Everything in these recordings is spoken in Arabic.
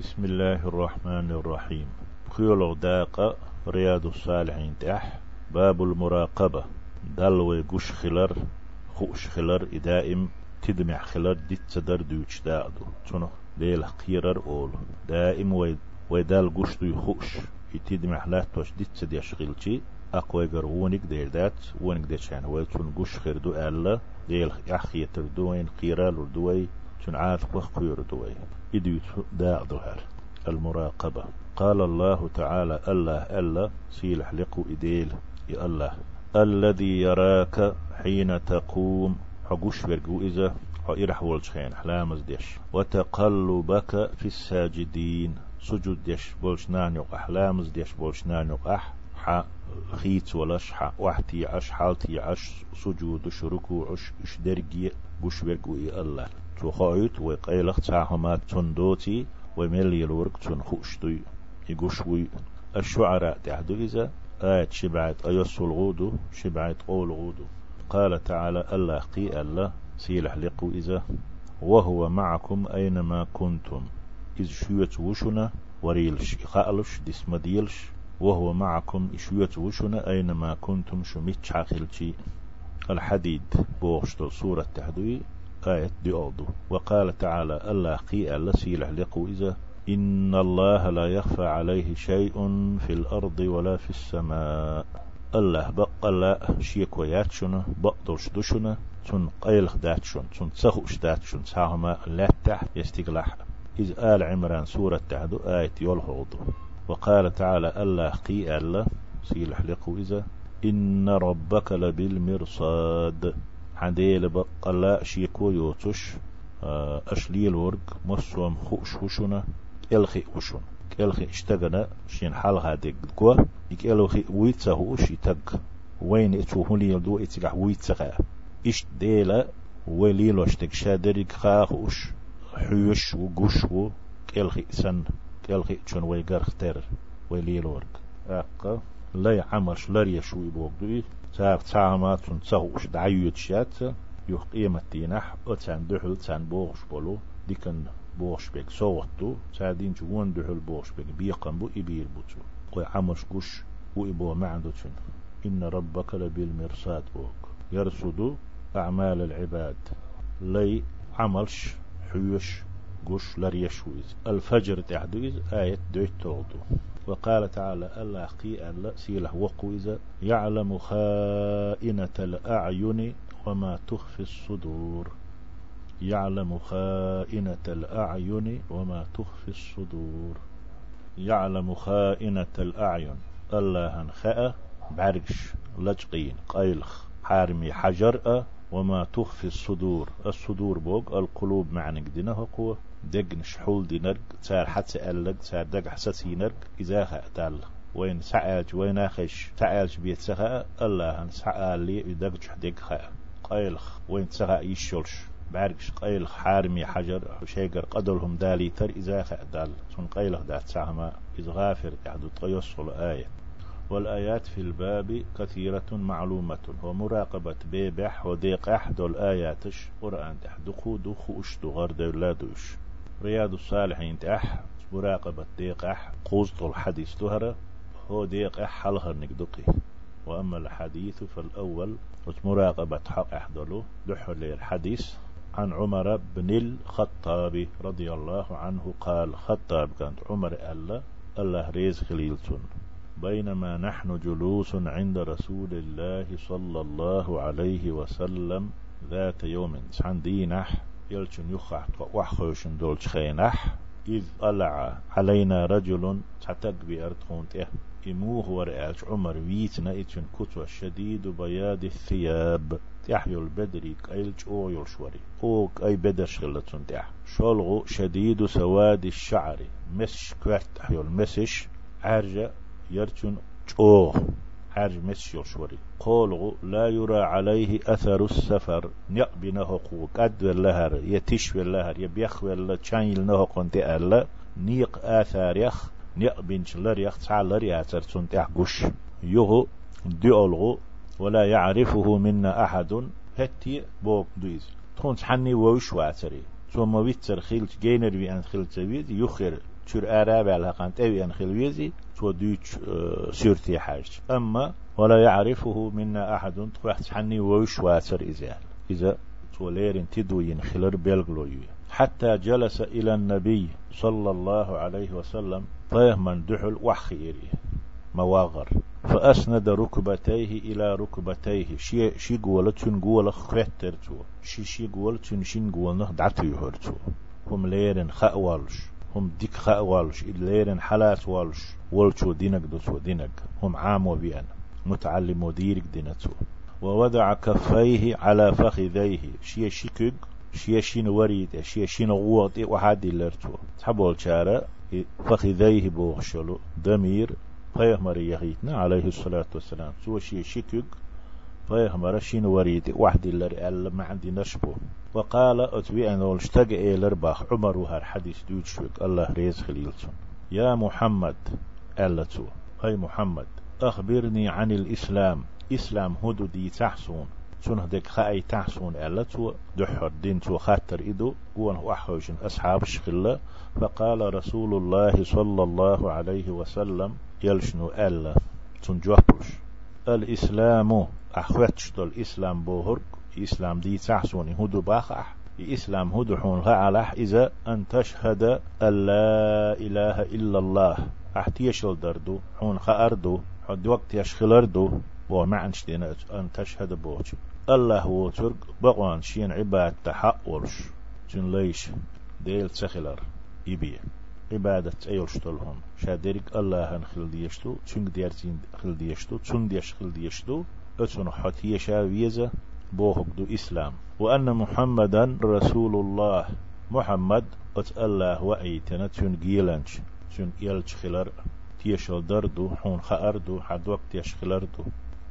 بسم الله الرحمن الرحيم خيولو داقة رياض الصالحين تح باب المراقبة دلوي قش خلر خوش خلر إدائم تدمع خلر ديت صدر دوش داعدو تنو ليل قيرر أول دائم وي ويدال قش دو خوش يتدمع لا توش ديت صد يشغلشي أقوى قرونك دير دات ونك دير يعني ويتون قش خير دو ألا ديل أخي يتردوين قيرال دوي تن عاد قير دوي. إدو داع ظهر. المراقبة. قال الله تعالى الله ألا سيلح لقو إديل. يا الله. الذي يراك حين تقوم. حقوش برقو إذا. حيرح والشخين حلامز ديش. وتقلبك في الساجدين. سجود ديش بولش نانيق. أحلامز ديش بولش نانيق. أح ح خيت ولش. ح وحتي عش حالتي عش. سجود شركو عش. إش درقي. بوش برقو الله. تخايت وقيلخ تاهما تندوتي وملي الورق تنخوشتوي يقوشوي الشعراء تحدو إذا آيات شبعت أيس الغودو شبعت قول غودو. قال تعالى الله قي الله سيلح لقو إذا وهو معكم أينما كنتم إذ شويت وشنا وريلش خالش ديس مديلش وهو معكم شويت وشنا أينما كنتم شميتش عقلتي الحديد بوغشتو سورة تحدوي آية دي أوضو. وقال تعالى الله قي الله سيلح إذا إن الله لا يخفى عليه شيء في الأرض ولا في السماء. الله بقى لا شيك وياتشنا بقدرش دشنا تن قيلخ داتشن تن تسخوش داتشن ساهما لا تح يستقلح. إذ آل عمران سورة تعدو آية يلحوض وقال تعالى الله قي الله سيلح إذا إن ربك لبالمرصاد. حديل بقى لا شيكو يوتش آه، أشليل ورق مصوم خوش خوشنا إلخي وشون إلخي إشتغنا شين حال هادي قوة يك إلخي ويتسا هوش يتق. وين اتوهن لي يلدو اتقع ويتسا اش ديلا وليلو إشتق شادريك خاخوش حيوش وقوش و إلخي سن. إلخي شون ويقر اختار وليلو ورق. أقا لا يعمرش لا يشوي بوغدوي تاغ تاغمات تنتسهوش دعيوت شات يوخ قيمة دينح أتسان دحل تسان بوغش بولو ديكن بوغش بيك صوتو سادين جوان دحل بوغش بيك بيقن بو إبير بوتو قوي عمش قش وإبو معندو تشن إن ربك لبالمرصاد بوك يرصد أعمال العباد لي عملش حيوش قش لريشويز الفجر تعدويز آية دويت تغدو وقال تعالى الله قي ألا سيله وقويز يعلم خائنة الأعين وما تخفي الصدور. يعلم خائنة الأعين وما تخفي الصدور. يعلم خائنة الأعين. الله خاء بعرقش لجقين. قيلخ. حارمي حجر وما تخفي الصدور. الصدور بوق. القلوب معنى قدنا قوة دق نشحول دي نرق تار حتى ألق تار دق حساسي نرق إذا خأتال وين سعالج وين أخش سعالج بيت سخاء الله سعال لي يدق دق خاء قيلخ وين سخاء يشولش. باركش قيل حارمي حجر شيقر قدرهم دالي تر إذا دال سن قيلخ دات سعما إذ غافر يحدو تيصل آية والآيات في الباب كثيرة معلومة ومراقبة بيبح وديق أحد الآياتش. قرآن تحدقو دخو أشتو غرد لا دوش. رياض الصالحين تح مراقبة ديق أح قوزط الحديث تهرة هو ديق أح حلها نقدقي. وأما الحديث فالأول مراقبة حق أحدلو دحل الحديث عن عمر بن الخطاب رضي الله عنه قال خطاب كانت عمر ألا الله ريز خليلتون بينما نحن جلوس عند رسول الله صلى الله عليه وسلم ذات يوم دينح يلشن يخح وحخوشن دولش خينح إذ ألع علينا رجل تعتق بأرتخون تيه. إموه ورئاش عمر ويتنا إتشن كتوى شديد بياد الثياب. تحيو البدري قيل أو يلشوري أو اي بدر شغلتون تح شلغو شديد سواد الشعر. مش كوارت تحيو المسش عرجة يرتون أو عرج مش يلشوري قولغو لا يرى عليه أثر السفر. نقبي نهقو قد واللهر يتش واللهر يبيخ والله تشانيل نهقو انت ألا. نيق آثار يخ نقبنش لر يخ تعال ياتر تنتح قش. يغو ديولغو ولا يعرفه منا أحد. هتي بوك دويز. تونس حني ووش واتري ثم ويتر خيلت جينر أن خيلت بيد يخر تشور آراب على قانت أوي أن خلويزي تو دوش آه، سيرتي حاج. أما ولا يعرفه منا أحد. تخوحت حني ويش واسر إزال إذا توليرين تدوين خلر بيلغلوي حتى جلس إلى النبي صلى الله عليه وسلم من دحل وحخيري مواغر. فأسند ركبتيه إلى ركبتيه شي شي قولة تن قولة خوترتو شي شي قولة تن شين قولة دعتو يهرتو هم ليرن خأوالش. هم ديك خأوالش ليرن حلاس والش ولشو دينك دوسو دينك. هم عام وبيان. متعلم وديرك دينتو. ووضع كفيه على فخذيه. شي شيكوك شي شين وريد شي شين غوط وحد لرتو تحبول شارع فخذيه بوغشلو. ضمير فيهمر يغيتنا عليه الصلاة والسلام. سوى شي شكك فيهمر شين وريد واحد اللي أل ما عندي نشبه. وقال أتبي أن اشتق إلى باخ عمر وهر حديث دوت شوك الله ريز خليلتون يا محمد ألتو هاي محمد أخبرني عن الإسلام. إسلام هدو دي تحسون. سنه ديك خاي تحسون ألتو دحر دين تو خاطر إدو. قوان وحوشن أصحاب الشخلة فقال رسول الله صلى الله عليه وسلم يلشنو ألا تنجوحبوش الإسلام أخواتش الإسلام بوهرك إسلام دي تحسوني هدو باخح إسلام هدو حون غعلح إذا أن تشهد أن لا إله إلا الله. أحتيشل دردو حون خأردو حد وقت يشخلردو بو معنش دينا أن تشهد بوش الله هو ترك بقوان شين عباد تحقولش جن ليش ديل تسخلر يبيه تشنگ ديارتين خل ديشتو تشنگ ديش خل ديشتو أتون حتي شاويزة بوهك دو إسلام. وأن محمدا رسول الله محمد أت الله وأيتنا تون جيلانش تون يلش خلر تيشل دردو حون خأردو حد وقت يشخلردو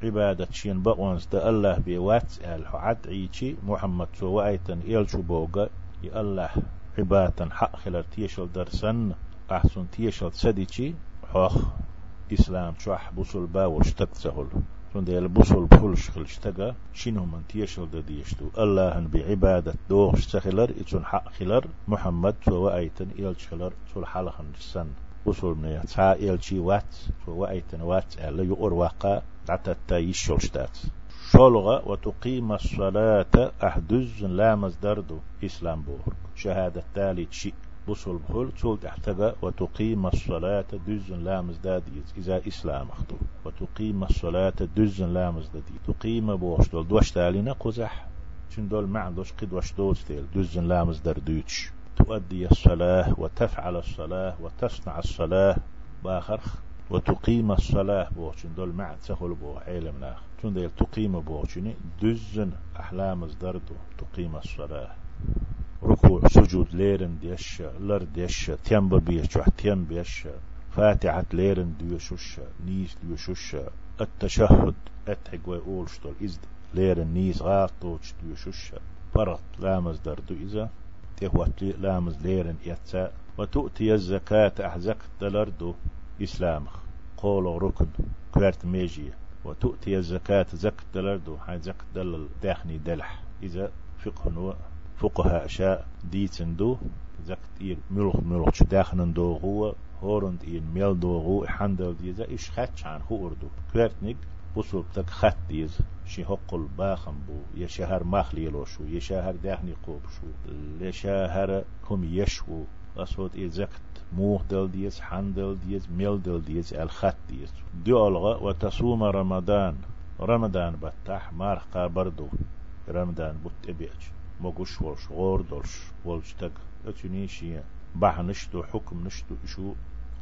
عبادة شين بقوانس دا الله بي واتس ال عد عيشي محمد سو وأيتن يلشو بوغا يا الله عباتا حق خلال تيشل درسن أحسن تيشل سديتي حوخ إسلام شوح بوصل باول اشتكتهل شون ديال بوصل بخل شخل اشتقى شنو من تيشل ديشتو؟ الله بعبادة دوغ اشتخلر إتون حق خلر محمد وأيتن إلى شخلر تول حلقا السن وصل من تا إلشي وات وأيتن وات ألا يؤر واقع تعتا يشول شتات. شولغة وتقيم الصلاة أحدز لا مزدردو إسلام بور شهادة تالي شيء. بصل بخل تول تحتغى وتقيم الصلاة دز لا مزداد إذا إسلام أخطو. وتقيم الصلاة دز لا مزداد تقيم بوش دول دوش تالينا قزح شن دول معندوش قد وش دول تيل. دز لا مزدردوش تؤدي الصلاة وتفعل الصلاة وتصنع الصلاة بآخرخ. وتقيم الصلاة بوشن دول مع تسهل بو علم ناخ تون ديل تقيم بوشن دزن أحلام زدردو تقيم الصلاة ركوع سجود ليرن ديش لر ديش تيم بيش تيم بيش فاتحة ليرن ديوشوش نيس ديوشوش التشهد اتحق ويقولش دول إزد ليرن نيس غاطوش ديوشوش فرط لامز دردو إذا تهوت لامز ليرن يتسا وتؤتي الزكاة أحزك دلردو إسلام قول ركن كوارت ميجي وتؤتي الزكاة زك دلردو هاي زك دل داخني دلح. إذا فقه فقهاء شاء ديتن زك إير ملخ ملخ شو داخن دو هو هورند إير ميل دو هو حندل ديزا إيش خاتش عن هو أردو. كوارتنيك بصوب تك خط ديز شي هقل باخم بو. يشهر مخلي لو شو. يشهر داخني قوب شو. لشهر هم يشو. أصوت موه دل ديز حن دل ديز ميل دل ديز الخط ديز دي ألغى وتصوم رمضان. رمضان بتاح مارخ قابردو. رمضان بوت ابيج مغوش ولش غور دولش ولش تك اتنيشي. بح نشتو حكم نشتو شو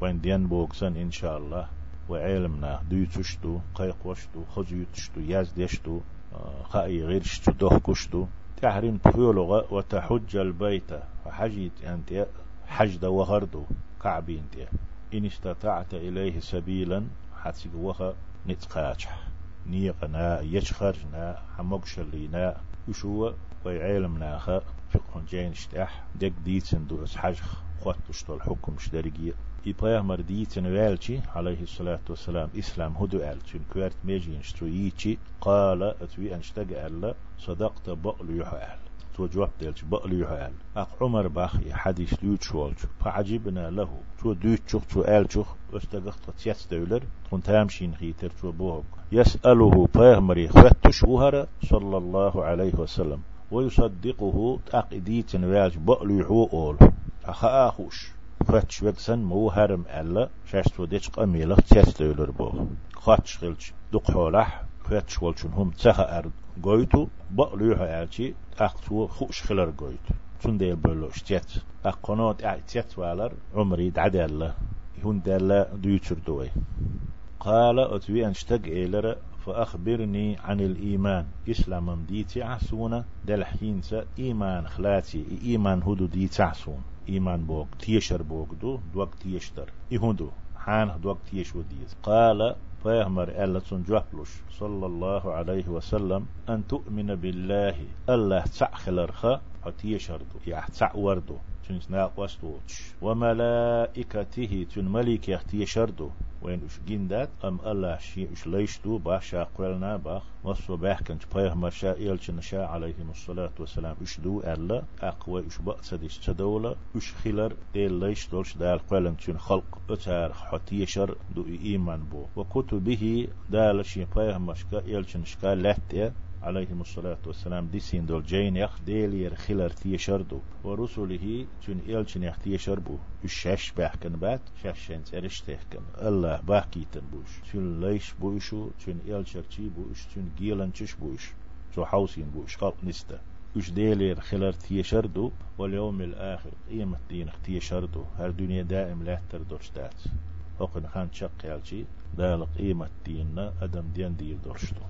وين دين بوكسن إن شاء الله وعلمنا ديتشتو قيق وشتو خزيتشتو ياز ديشتو آه، خاي غيرشتو دوخكشتو تحريم تفيولغة وتحج البيت. وحجيت أنت حج دو وهردو كعبين تي إن استطعت إليه سبيلا حتى وها نتقاچح نيقنا يشخرنا حمقشلينا. وشو ويعلمنا خا فقه جين اشتاح دك ديتن دو حج خوتشتو الحكم شدرقية إبراهيم مرديتن والشي عليه الصلاة والسلام إسلام هدو ألتن. كوارت ميجين شترويتشي قال أتوي أنشتق ألا صدقت بقل يحو أهل تو جواب ديلش بقلي يحال أق عمر باخ حديث دوت شوالج فعجبنا له تو دوت شوخ تو آل شوخ استغخت تيس دولر تون تامشين خيتر تو بوهك يسأله فاهمري فتش وهر صلى الله عليه وسلم. ويصدقه تأقديت واج بقلي حو أول. أخا أخوش. فتش وكسن مو هرم ألا شاشتو ديش قميلة تيس دولر بوه خاتش خلش دق فتش والشون هم تخا أرد قويتو بقلوها ألشي أقتو خوش خلر قويتو تون ديل بلوش تيت أقنوت أعتيت والر عمري دعدالة هون دالة ديوتر دوي قال أتوي أنشتق إيلر فأخبرني عن الإيمان إسلام ديتي عسونا دل حينسا إيمان خلاتي إيمان هدو ديتي عسون إيمان بوك تيشر بوك دو دوك تيشتر إهدو حان دوك تيش وديز قال فيهمر ألا تنجوحلوش صلى الله عليه وسلم. أن تؤمن بالله. الله تعخلرخ حتي شردو يعني تعوردو تنس ناقوس وملائكته تن ملك يختي شردو وين اش جندات ام الله شي اش ليشتو باش شاقلنا باخ وصو باخ كنت بايه ما شاء يلچن شاء عليهم الصلاة والسلام اش دو الا اقوى اش بأسدش تدولة اش خلر ديل ليش دولش دال قلن تن خلق اتار حتي شر دو ايمان بو. وكتبه دال شي بايه مشكا يلچن شكا لاتيه عليهم الصلاة والسلام. ديسين دول جين يخ ديلير خلر تيشردو ورسله تون إلشن يخ تيشربو الشاش باحكن بات شاشين ترش تحكن الله باحكيتن بوش. تون ليش بوشو تون إلشر تي بوش تون جيلن تش بوش. تو حوسين بوش خلق نسته وش ديلير خلر تيشردو واليوم الآخر قيمة دين تيشردو هر دنيا دائم لا تردوش دات وقن خان شق يالشي دالق قيمة ديننا أدم دين دير درشتو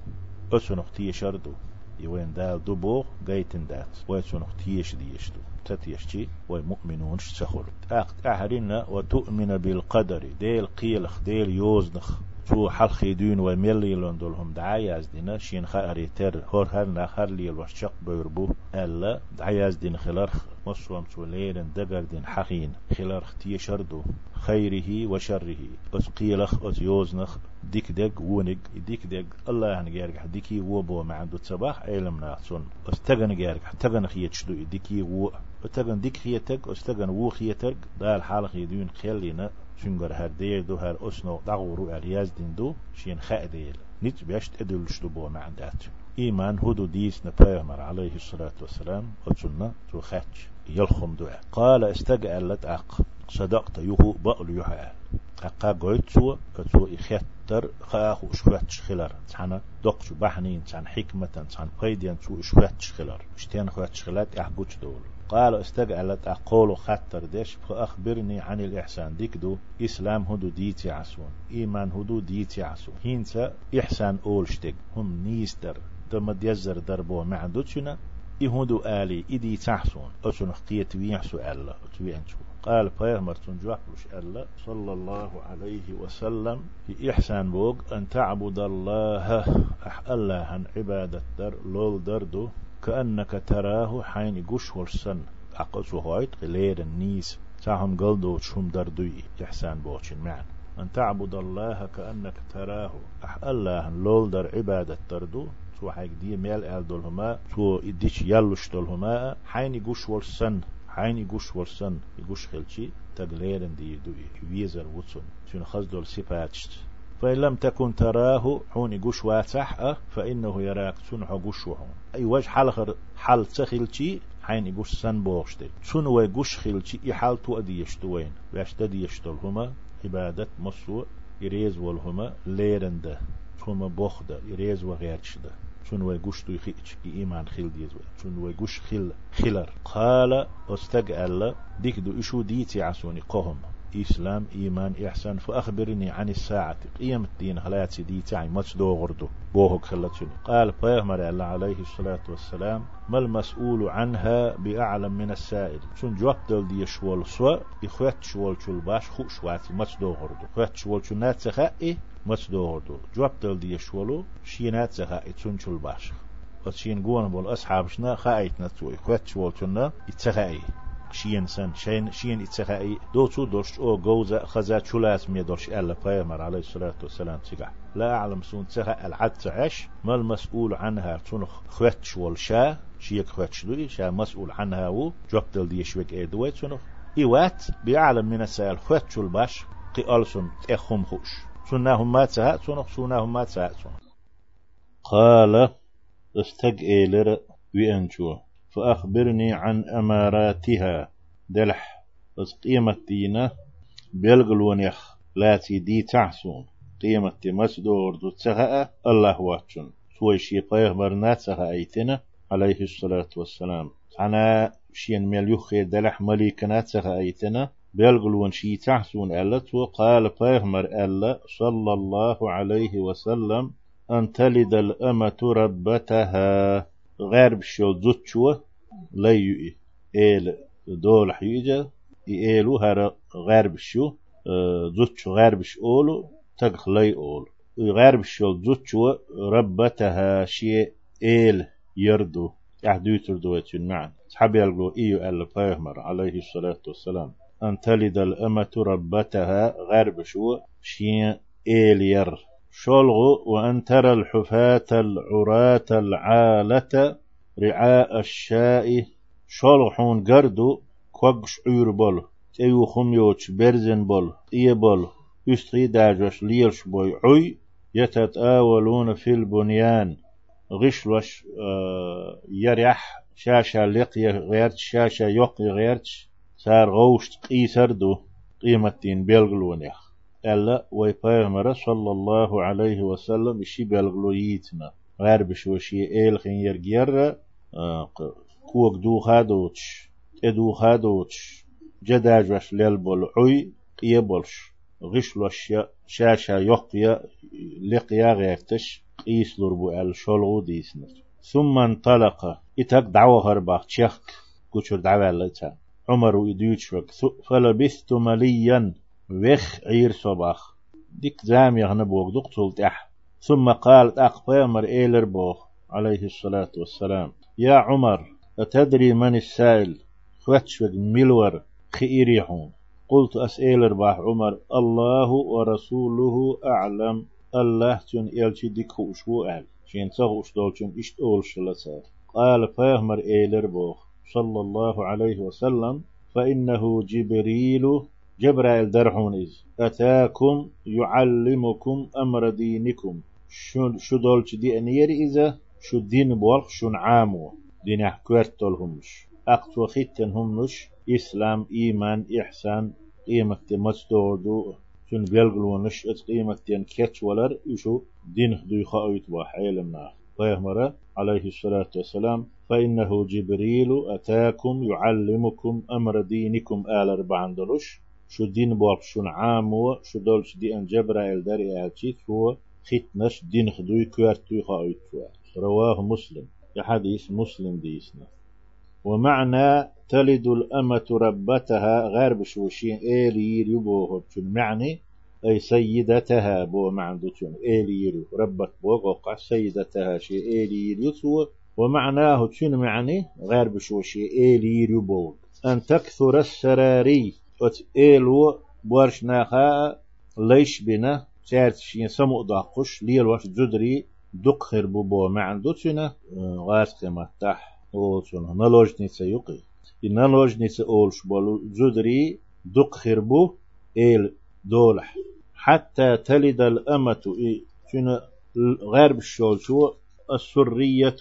أسنخ تيش أردو يوين دال دبو جايتن دات ويسنخ تيش ديشتو تتيشتي ومؤمنون شتخل أخت أهرنا وتؤمن بالقدر ديل قيلخ ديل يوزنخ تو حلخ دون وملي لندولهم دعاياز دينا شين خاري تر هور هر نخر لي الوشق بيربو ألا دعاياز دين خلرخ مصوم سوليرن دقر دين حقين خلرخ تيشردو خيره وشره أس قيلخ أس يوزنخ ديك دق ونق ديك دق الله يعني جارك ديكي وبو ما عنده تصباح علم ناصون استغن جارك تغن خيتشدو ديكي و تغن ديك خيتك استغن و خيتك دال حال خيدون خيلينا شنگر هر دير دو هر اسنو دغورو الياز دين دو شين خاديل نيت بيشت ادلشتو بو ما عندات إيمان هدو ديس نبيغمر عليه الصلاة والسلام قلتنا تو خاتش يلخم دعاء قال استقعلت أق. صدقت يهو بقل يحيى أقا قويت سوى كتسو إخيتر خاخو شواتش خلر تحنا دقش بحنين تحن حكمة تحن قيدين سو شواتش خلر اشتين خواتش خلات أحقوش دول. قال استجعلت أقول خطر ديش فأخبرني عن الإحسان. ديكدو إسلام هدو ديتي عسون إيمان هدو ديتي عسون هينسا إحسان أولشتك. هم نيستر. تمد يزر دربو معدوتشنا إهدو آلي إدي تحسون أسن خطية ويحسو ألا؟ أتوينشو قال بيغمر تنجوحلش ألا. صلى الله عليه وسلم. في إحسان بوغ أن تعبد الله أح الله عن عبادة در لول دردو. كأنك تراه حين قش والسن أقص هايت غلير النيس. تاهم قلدو تشوم دردوي. إحسان بوغشن معن. أن تعبد الله كأنك تراه. أح الله لول در عبادة دردو تو حيك دي ميل آل دولهما. تو إديش يلوش دولهما. حين يقوش والسن حين يقوش والسن يقوش خلشي. تقليرن دي دو ويزر وطن تون خزدول سيباتشت. فإن لم تكن تراه حون يقوش واتح فإنه يراك تنح قوش وحون أي وجه حال حال تخلشي حين يقوش سن بوغشتي تون ويقوش خلشي إحال تو أدي يشتوين باش تدي يشتولهما عبادة مصو يريز والهما ليرنده. ثم بوخده؟ يريز وغيرشده. شون ويقوش تو يخيش إيمان خيل ديز شون ويقوش خيل خيلر؟ قال أستقأل ديك دو إشو ديتي عسوني قهم إسلام إيمان إحسان. فأخبرني عن الساعة قيام الدين. خلاتي دي تعي ماتش دو غردو بوهك خلتشني قال فيهمر الله عليه الصلاة والسلام ما المسؤول عنها بأعلم من السائل؟ شون جواب دل دي شوال سوا؟ إخوات شوال شول باش خو شواتي ماتش دو غردو إخوات شوال شول نات سخائي؟ ماتش دو غردو جواب دل دي شوالو شينات سخائي تون شول باش. وتشين قوان بول أصحابشنا خايتنا تو. إخوات شوال شنا يتسخائي. شين سن شين شين دو تو دوش أو جوزا خزا شولاس مي دوش الا بايمر عليه الصلاة والسلام. تيقع لا اعلم سون تسخا العد تعش ما المسؤول عنها تنخ خوتش والشا شيك خوتش دوي شا مسؤول عنها و جوبتل دي شويك اي دوي تنخ ايوات بيعلم من السائل خوتش الباش قي ألسن تأخم خوش. سناهم ما تسها سنخ سناهم ما تسها سنخ قال استق إيلر وينشو فأخبرني عن أماراتها. دلح بس قيمة دينا بيلغل ونيخ لاتي دي تعسون. قيمة مسدور دو تسهأ الله واتشن سوي شي قيغمر تسهأ أيتنا عليه الصلاة والسلام. أنا شين مليوخي دلح مليكنا تسهأ أيتنا بيلغل ونشي تعسون ألت وقال قيغمر ألا صلى الله عليه وسلم أن تلد الأمة ربتها. غير بشو زوتشوة. يؤي إيل دول حيجا إيلو هر غير بشو زوتشو بش أولو تقخ لي أول غير بشو زوتشو ربتها شيء إيل يردو يحدو يتردو معا. صحاب يلقوا إيو ألا فاهمر عليه الصلاة والسلام. أن تلد الأمة ربتها غير بشو شيء إيل ير. شلغ وأن ترى الحفاة العراة العالة رعاء الشاء شلغحون قردو كوغش عير بول تيو خميوش برزن بول إيه بول يستغي داجوش ليرش بوي عي يتتآولون في البنيان غشلوش آه يريح شاشة لقيا غيرت شاشة يقي غيرت صار غوشت قيسردو قيمة دين بيلغلونيخ ألا وي بيغمرة صلى الله عليه وسلم إشي بلغلو ييتنا. غير بشوشي إيل خين يرجير آه كوك دو خادوتش ادو خادوتش جداج وش للبول عوي قيبولش غش لوش شاشا يقيا لقيا غيرتش قيس لربو ال شلغو ديسنر ثم انطلق اتك دعوة هرباق تشيخ كوشر دعوة عمر ويديوش فلبثت مليا وخ عير صباخ ديك زام يغنبوك دقتل تح ثم قال أقبامر إيلر بوخ عليه الصلاة والسلام يا عمر أتدري من السائل؟ خوتشوك ملور خيريحون قلت أسئلر باح عمر الله ورسوله أعلم. الله تن إلشي ديك وشو أعل شين تغوش دولشن إشت أول شلسار قال فاهمر إيلر بوخ صلى الله عليه وسلم. فإنه جبريل جبرائيل درحون إز. أتاكم يعلمكم أمر دينكم. شو دولش دي أنير إذا شو دين بوالخ شو عامو دين أحكوارتول همش أقتو خيتن همش إسلام إيمان إحسان قيمة مستودو شن بيلغلونش ات قيمة تين كيتش ولر. يشو دين خدو يخاويت باح علمنا فيهمرا عليه الصلاة والسلام. فإنه جبريل أتاكم يعلمكم أمر دينكم آل أربعان دلوش شو دين بواب شو عامو شو دولش دي ان جبرائيل داري آتيت هو. ختنش دين خدوي كوارتوي خاويت رواه مسلم. حديث مسلم ديسنا ومعنى تلد الأمة ربتها غير بشوشين إيلير يبوه معني؟ أي سيدتها بو معندوتون إيلير ربت بوغوقع سيدتها شي إيلير يتوى ومعناه تون معني؟ غير بشوشي إيلير يبوغ أن تكثر السراري. أت إيلو بورش ناخا ليش بنا؟ سارت شين سمو داقش ليل واش جدري دقخر بو ما عنده تشنا غاس كما تح أو تشنا نلوجنيتsa يقي نلوجنيتsa اولش بولو جدري دقخر بو ايل دولح. حتى تلد الأمة شنو غير بالشول شو السرية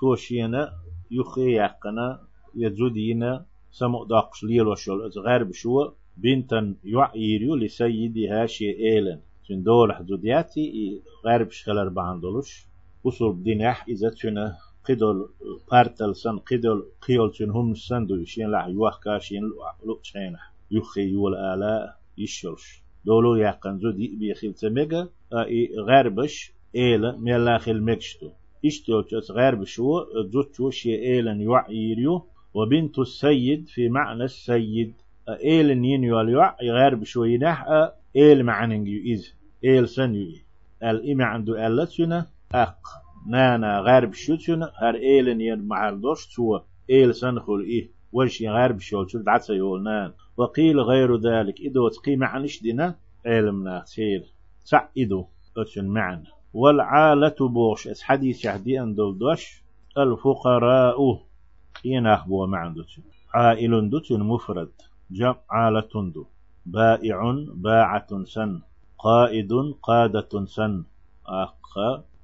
توشينا يخي يقنا يزودينا سمو داقش ليل وشول غير بشو بنتا يعيريو لسيدها شي شن دول حدودياتي غير بشخلر باندولوش وصول بدينح إذا تشنا قدول بارتل سن قدول قيول شن هم سندو يشين لح يوح كاشين لو شين يخي يول آلاء يشولش دولو يقن زو دي بيخيل تميغا غير بش إيلا ميلاخيل مكشتو اشتو غير بشو زوتشو شي إيلن يعيريو وبنت السيد في معنى السيد إيل نين يوليوع غير بشوي إيل معنى إز إيل سن يو الإمع عنده ألتنا أق. نانا غير بشوتنا هر إيل نين مع الدوش تو إيل سن خل إيه. وش غرب شو شو دعسا يولنان وقيل غير ذلك. إدو تقي معنش دينا. علمنا تسير سع إدو. أتشن معن. والعالة بوش. إس حديث يهدي أن دولدوش الفقراء. قينا بو معن دوتشن عائل دوتشن مفرد. جمع عالة دو. بائع باعة سن. قائد قادة سن. أخ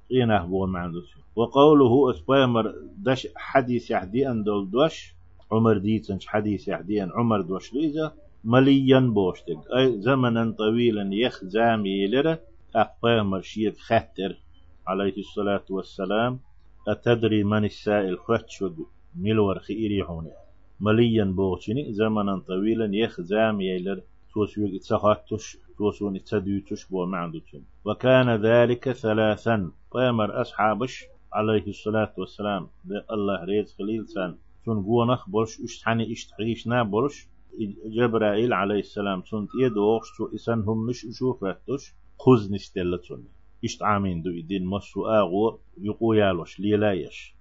قينا بو معن دوتشن وقوله اسبايمر دش حديث يهدي أن دولدوش عمر ديتنش حديث يهدي أن عمر دوش ليزا مليا بوشتك. أي زمنا طويلا يخ زامي لره. أقباه مرشيد خاتر. عليه الصلاة والسلام. أتدري من السائل خاتشود ملور خيري هوني. مليا بوشني زمنا طويلا يخ زامي يلر توسوي اتسخاتش توسون اتسديوتش بو معندوتشن وكان ذلك ثلاثا. قامر أصحابش عليه الصلاة والسلام الله ريز خليل سان. شون قونخ برش اشتحني اشتحيشنا برش جبرائيل عليه السلام سنت يدوغش تو إسان هم مش أشوفتش خز نستلتون إشت عامين دو إدين مسو آغو يقو يالوش ليلايش.